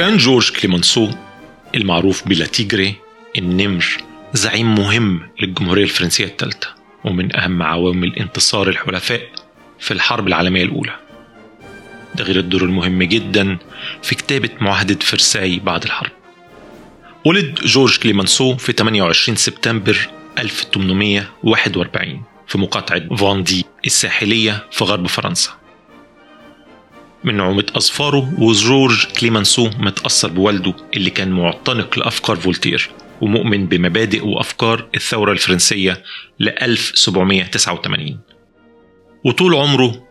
كان جورج كليمنسو المعروف ب Le Tigre النمر زعيم مهم للجمهورية الفرنسية الثالثة ومن أهم عوامل انتصار الحلفاء في الحرب العالمية الأولى. ده غير الدور المهم جدا في كتابة معاهدة فرساي بعد الحرب. ولد جورج كليمنسو في 28 سبتمبر 1841 في مقاطعة فاندي الساحلية في غرب فرنسا. من نعومة أظفاره وجورج كليمنسو متأثر بوالده اللي كان معتنق لأفكار فولتير ومؤمن بمبادئ وأفكار الثورة الفرنسية ل 1789 وطول عمره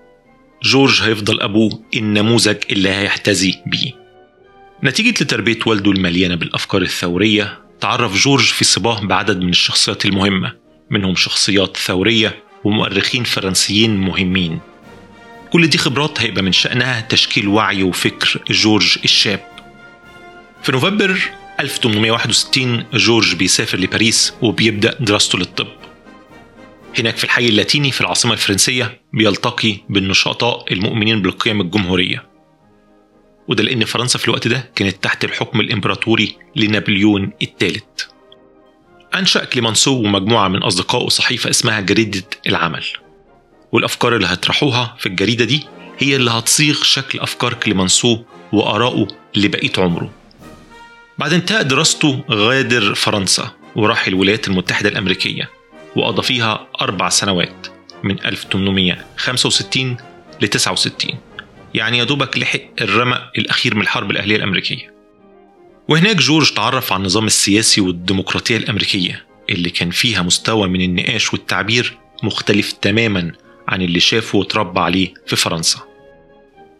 جورج هيفضل أبوه النموذج اللي هيحتذي بيه. نتيجة لتربية والده المليانة بالأفكار الثورية تعرف جورج في صباه بعدد من الشخصيات المهمة منهم شخصيات ثورية ومؤرخين فرنسيين مهمين. كل دي خبرات هيبقى من شأنها تشكيل وعي وفكر جورج الشاب. في نوفمبر 1861 جورج بيسافر لباريس وبيبدأ دراسته للطب. هناك في الحي اللاتيني في العاصمة الفرنسية بيلتقي بالنشطاء المؤمنين بالقيم الجمهورية. وده لأن فرنسا في الوقت ده كانت تحت الحكم الإمبراطوري لنابليون الثالث. أنشأ كليمانسو ومجموعة من أصدقائه صحيفة اسمها جريدة العمل. والأفكار اللي هيطرحوها في الجريدة دي هي اللي هتصيغ شكل أفكار كليمانسو وآرائه لبقية عمره. بعد انتهاء دراسته غادر فرنسا وراح الولايات المتحدة الأمريكية وقضى فيها أربع سنوات من 1865 ل 69 يعني يا دوبك لحق الرمق الأخير من الحرب الأهلية الأمريكية. وهناك جورج تعرف على النظام السياسي والديمقراطية الأمريكية اللي كان فيها مستوى من النقاش والتعبير مختلف تماما عن اللي شافه وتربى عليه في فرنسا.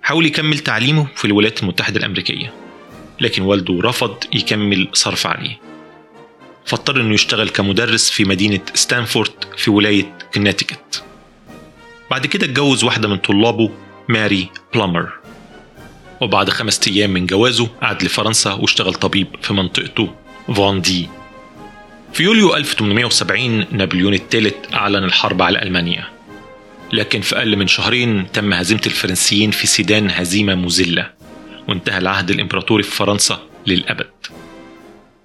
حاول يكمل تعليمه في الولايات المتحدة الأمريكية لكن والده رفض يكمل صرف عليه. فاضطر إنه يشتغل كمدرس في مدينة ستانفورد في ولاية كناتيكت بعد كده اتجوز واحدة من طلابه ماري بلامر. وبعد خمسة أيام من جوازه عاد لفرنسا واشتغل طبيب في منطقته فاندي. في يوليو 1870 نابليون الثالث أعلن الحرب على ألمانيا. لكن في أقل من شهرين تم هزيمة الفرنسيين في سيدان هزيمة مذلة وانتهى العهد الإمبراطوري في فرنسا للأبد.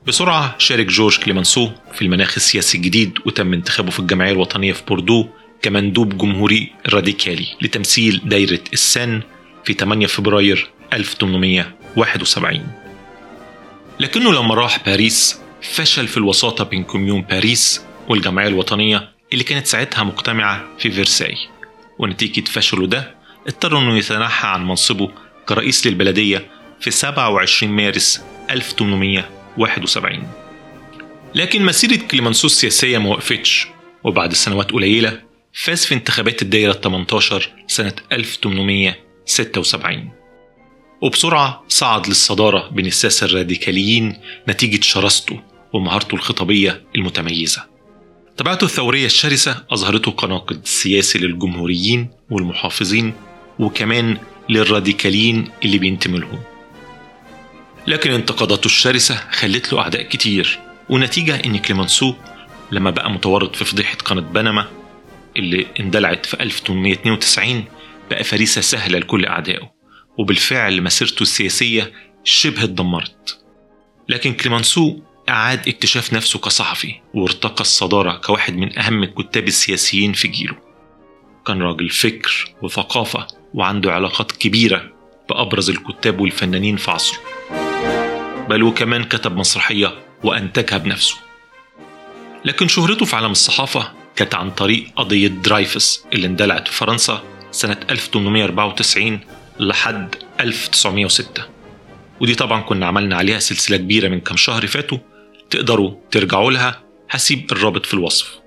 بسرعة شارك جورج كليمنسو في المناخ السياسي الجديد وتم انتخابه في الجمعية الوطنية في بوردو كمندوب جمهوري راديكالي لتمثيل دايرة السن في 8 فبراير 1871 لكنه لما راح باريس فشل في الوساطة بين كوميون باريس والجمعية الوطنية اللي كانت ساعتها مجتمعة في فرساي ونتيجة فشله ده اضطر إنه يتنحى عن منصبه كرئيس للبلدية في 27 مارس 1871 لكن مسيرة كليمنسو السياسية ما وقفتش وبعد سنوات قليلة فاز في انتخابات الدائرة 18 سنة 1876 وبسرعة صعد للصدارة بين الساسة الراديكاليين نتيجة شراسته ومهارته الخطابية المتميزة. طبيعته الثورية الشرسة أظهرته كناقد سياسي للجمهوريين والمحافظين وكمان للراديكاليين اللي بينتموا لهم لكن انتقاداته الشرسة خلت له أعداء كتير ونتيجة إن كليمنسو لما بقى متورط في فضيحة قناة بنما اللي اندلعت في 1892 بقى فريسة سهلة لكل أعدائه وبالفعل مسيرته السياسية شبه اتدمرت. لكن كليمنسو أعاد اكتشاف نفسه كصحفي وارتقى الصدارة كواحد من أهم الكتاب السياسيين في جيله. كان راجل فكر وثقافة وعنده علاقات كبيرة بأبرز الكتاب والفنانين في عصره. بل وكمان كتب مسرحية وأنتجها بنفسه. لكن شهرته في عالم الصحافة كانت عن طريق قضية درايفس اللي اندلعت في فرنسا سنة 1894 لحد 1906 ودي طبعا كنا عملنا عليها سلسلة كبيرة من كام شهر فاتوا تقدروا ترجعوا لها هسيب الرابط في الوصف.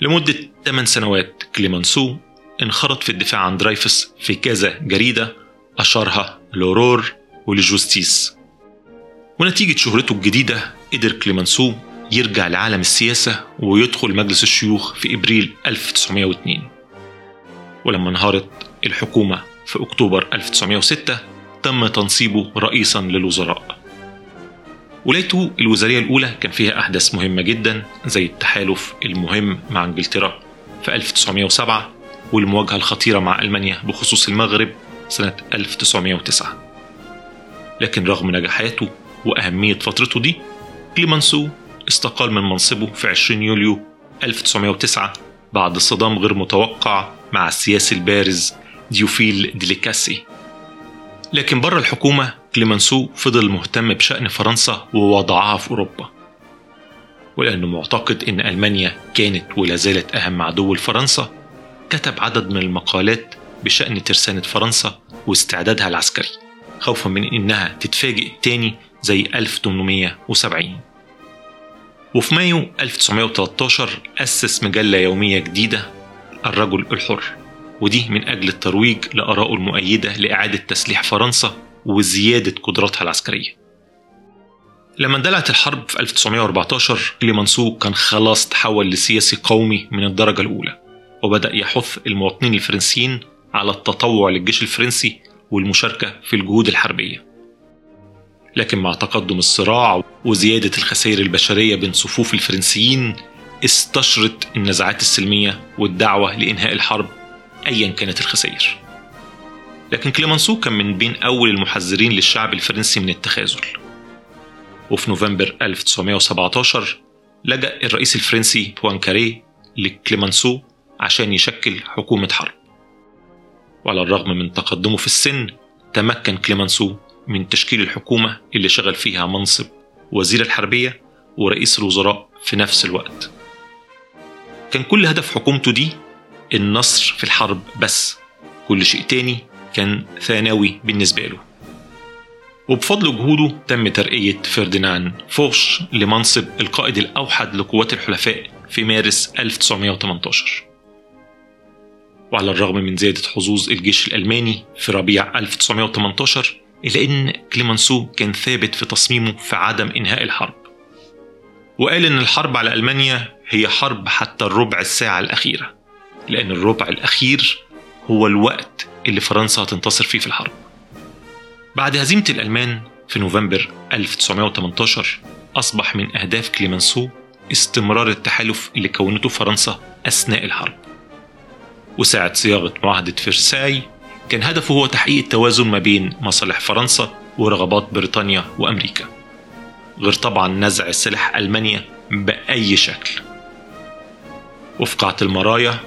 لمدة 8 سنوات كليمنسو انخرط في الدفاع عن درايفس في كذا جريدة أشهرها L'Aurore و La Justice. ونتيجة شهرته الجديدة قدر كليمنسو يرجع لعالم السياسة ويدخل مجلس الشيوخ في إبريل 1902 ولما انهارت الحكومة في أكتوبر 1906 تم تنصيبه رئيسا للوزراء. ولايته الوزارية الأولى كان فيها أحداث مهمة جدا زي التحالف المهم مع إنجلترا في 1907 والمواجهة الخطيرة مع ألمانيا بخصوص المغرب سنة 1909 لكن رغم نجاحاته وأهمية فترته دي كليمانسو استقال من منصبه في 20 يوليو 1909 بعد صدام غير متوقع مع السياسي البارز تيوفيل ديلكاسي. لكن بره الحكومة كليمانسو فضل مهتم بشأن فرنسا ووضعها في أوروبا ولأنه معتقد أن ألمانيا كانت ولا زالت أهم عدو لفرنسا كتب عدد من المقالات بشأن ترسانة فرنسا واستعدادها العسكري خوفا من إنها تتفاجئ تاني زي 1870 وفي مايو 1913 أسس مجلة يومية جديدة الرجل الحر. ودي من أجل الترويج لآرائه المؤيدة لإعادة تسليح فرنسا وزيادة قدراتها العسكرية. لما اندلعت الحرب في 1914 كليمانسو كان خلاص تحول لسياسي قومي من الدرجة الأولى وبدأ يحث المواطنين الفرنسيين على التطوع للجيش الفرنسي والمشاركة في الجهود الحربية. لكن مع تقدم الصراع وزيادة الخسائر البشرية بين صفوف الفرنسيين استشرت النزعات السلمية والدعوة لإنهاء الحرب أيا كانت الخسائر. لكن كليمانسو كان من بين أول المحذرين للشعب الفرنسي من التخاذل. وفي نوفمبر 1917 لجأ الرئيس الفرنسي بوانكاري لكليمانسو عشان يشكل حكومة حرب. وعلى الرغم من تقدمه في السن تمكن كليمانسو من تشكيل الحكومة اللي شغل فيها منصب وزير الحربية ورئيس الوزراء في نفس الوقت. كان كل هدف حكومته دي النصر في الحرب بس. كل شيء تاني كان ثانوي بالنسبة له. وبفضل جهوده تم ترقية فرديناند فوش لمنصب القائد الأوحد لقوات الحلفاء في مارس 1918 وعلى الرغم من زيادة حظوظ الجيش الألماني في ربيع 1918 إلا أن كليمانسو كان ثابت في تصميمه في عدم إنهاء الحرب. وقال إن الحرب على ألمانيا هي حرب حتى الربع الساعة الأخيرة. لأن الربع الأخير هو الوقت اللي فرنسا هتنتصر فيه في الحرب. بعد هزيمة الألمان في نوفمبر 1918 أصبح من أهداف كليمانسو استمرار التحالف اللي كونته فرنسا أثناء الحرب. وساعة صياغة معاهدة فرساي كان هدفه هو تحقيق التوازن ما بين مصالح فرنسا ورغبات بريطانيا وأمريكا. غير طبعا نزع سلاح ألمانيا بأي شكل. وفي قاعة المرايا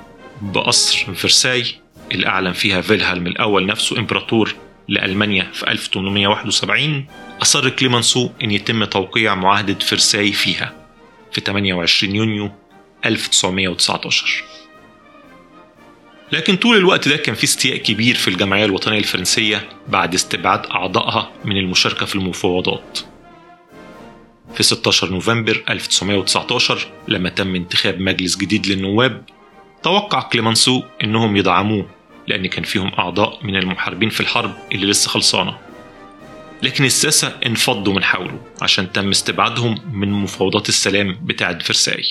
بقصر فرساي اللي أعلن فيها فيلهلم الأول نفسه إمبراطور لألمانيا في 1871 أصر كليمانسو أن يتم توقيع معاهدة فرساي فيها في 28 يونيو 1919 لكن طول الوقت ده كان في استياء كبير في الجمعية الوطنية الفرنسية بعد استبعاد أعضائها من المشاركة في المفاوضات. في 16 نوفمبر 1919 لما تم انتخاب مجلس جديد للنواب توقع كليمانسو إنهم يدعموه لأن كان فيهم أعضاء من المحاربين في الحرب اللي لسه خلصانة. لكن الساسة انفضوا من حوله عشان تم استبعادهم من مفاوضات السلام بتاعة فرساي.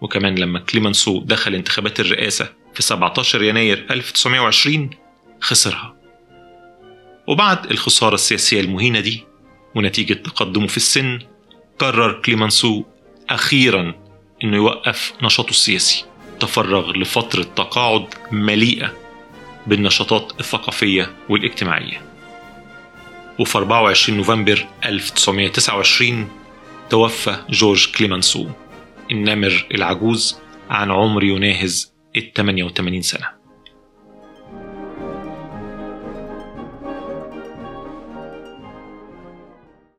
وكمان لما كليمانسو دخل انتخابات الرئاسة في 17 يناير 1920 خسرها. وبعد الخسارة السياسية المهينة دي ونتيجة تقدمه في السن قرر كليمانسو أخيرا إنه يوقف نشاطه السياسي. تفرغ لفترة تقاعد مليئة بالنشاطات الثقافية والاجتماعية. وفي 24 نوفمبر 1929 توفى جورج كليمانسو النمر العجوز عن عمر يناهز ال 88 سنة.